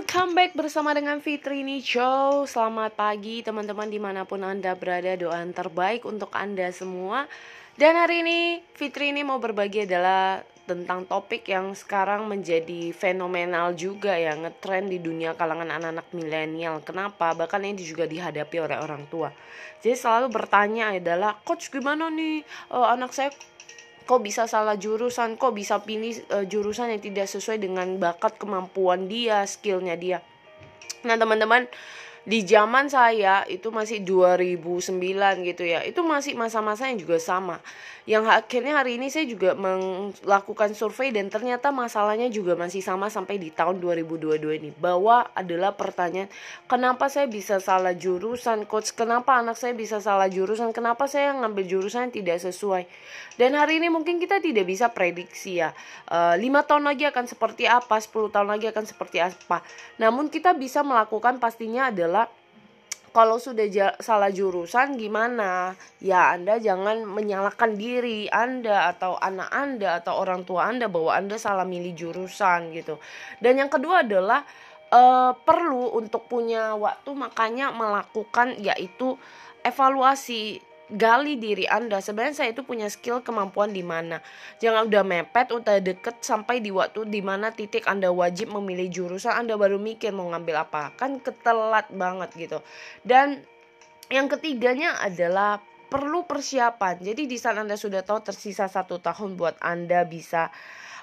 Welcome back bersama dengan Fitri Show Selamat pagi teman-teman di mana pun Anda berada Doa yang terbaik untuk Anda semua Dan hari ini Fitri ini mau berbagi adalah tentang topik yang sekarang menjadi fenomenal juga ya ngetrend di dunia kalangan anak-anak milenial. Kenapa? Bahkan ini juga dihadapi oleh orang tua. Jadi selalu bertanya adalah, coach gimana nih uh, anak saya kok bisa salah jurusan kok bisa pilih uh, jurusan yang tidak sesuai dengan bakat kemampuan dia skillnya dia. Nah teman-teman di zaman saya itu masih 2009 gitu ya itu masih masa-masa yang juga sama. Yang akhirnya hari ini saya juga melakukan survei dan ternyata masalahnya juga masih sama sampai di tahun 2022 ini. Bahwa adalah pertanyaan kenapa saya bisa salah jurusan coach? Kenapa anak saya bisa salah jurusan? Kenapa saya ngambil jurusan yang tidak sesuai? Dan hari ini mungkin kita tidak bisa prediksi ya eh, lima tahun lagi akan seperti apa 10 tahun lagi akan seperti apa. Namun kita bisa melakukan pastinya adalah kalau sudah salah jurusan gimana? Ya Anda jangan menyalahkan diri Anda atau anak Anda atau orang tua Anda bahwa Anda salah milih jurusan gitu. Dan yang kedua adalah uh, perlu untuk punya waktu makanya melakukan yaitu evaluasi gali diri Anda. Sebenarnya saya itu punya skill kemampuan di mana. Jangan udah mepet, udah deket sampai di waktu di mana titik Anda wajib memilih jurusan, Anda baru mikir mau ngambil apa. Kan ketelat banget gitu. Dan yang ketiganya adalah perlu persiapan. Jadi di saat Anda sudah tahu tersisa satu tahun buat Anda bisa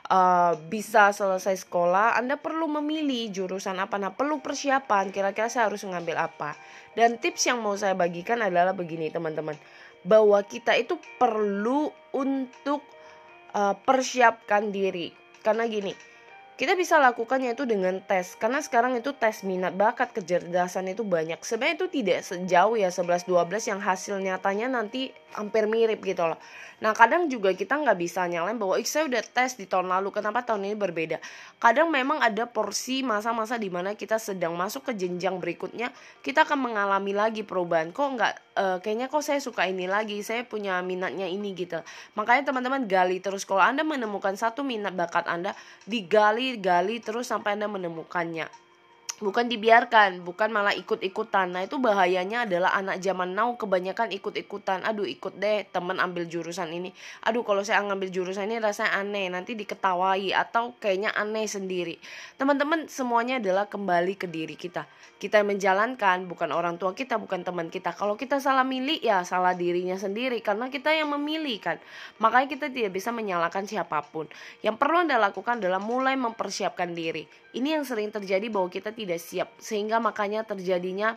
uh, bisa selesai sekolah, Anda perlu memilih jurusan apa. Nah, perlu persiapan. Kira-kira saya harus mengambil apa. Dan tips yang mau saya bagikan adalah begini, teman-teman, bahwa kita itu perlu untuk uh, persiapkan diri. Karena gini, kita bisa lakukannya itu dengan tes karena sekarang itu tes minat bakat kecerdasan itu banyak. Sebenarnya itu tidak sejauh ya 11 12 yang hasil nyatanya nanti hampir mirip gitu loh. Nah kadang juga kita nggak bisa nyalain bahwa saya udah tes di tahun lalu kenapa tahun ini berbeda? Kadang memang ada porsi masa-masa di mana kita sedang masuk ke jenjang berikutnya kita akan mengalami lagi perubahan. Kok nggak uh, kayaknya kok saya suka ini lagi saya punya minatnya ini gitu. Makanya teman-teman gali terus. Kalau anda menemukan satu minat bakat anda digali gali terus sampai Anda menemukannya bukan dibiarkan, bukan malah ikut-ikutan. Nah, itu bahayanya adalah anak zaman now kebanyakan ikut-ikutan. Aduh, ikut deh temen ambil jurusan ini. Aduh, kalau saya ngambil jurusan ini rasanya aneh, nanti diketawai atau kayaknya aneh sendiri. Teman-teman, semuanya adalah kembali ke diri kita. Kita menjalankan, bukan orang tua kita, bukan teman kita. Kalau kita salah milih, ya salah dirinya sendiri karena kita yang memilih kan. Makanya kita tidak bisa menyalahkan siapa pun. Yang perlu Anda lakukan adalah mulai mempersiapkan diri. Ini yang sering terjadi bahwa kita tidak tidak siap sehingga makanya terjadinya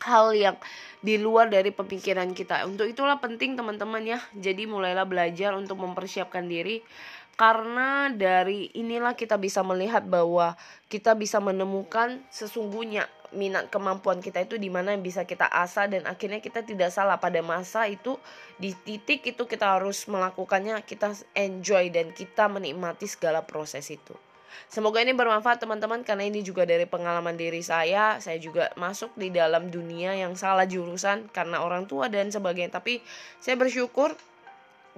hal yang di luar dari pemikiran kita. Untuk itulah penting teman-teman ya. Jadi mulailah belajar untuk mempersiapkan diri karena dari inilah kita bisa melihat bahwa kita bisa menemukan sesungguhnya minat kemampuan kita itu di mana yang bisa kita asah dan akhirnya kita tidak salah pada masa itu di titik itu kita harus melakukannya kita enjoy dan kita menikmati segala proses itu. Semoga ini bermanfaat teman-teman karena ini juga dari pengalaman diri saya. Saya juga masuk di dalam dunia yang salah jurusan karena orang tua dan sebagainya. Tapi saya bersyukur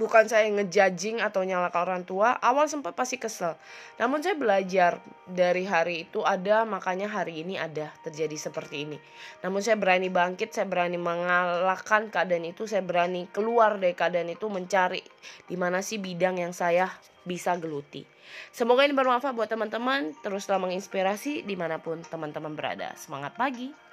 bukan saya ngejudging atau nyalakan orang tua awal sempat pasti kesel. Namun saya belajar dari hari itu ada makanya hari ini ada terjadi seperti ini. Namun saya berani bangkit saya berani mengalahkan keadaan itu saya berani keluar dari keadaan itu mencari di mana sih bidang yang saya bisa geluti. Semoga ini bermanfaat buat teman-teman teruslah menginspirasi di mana pun teman-teman berada. Semangat pagi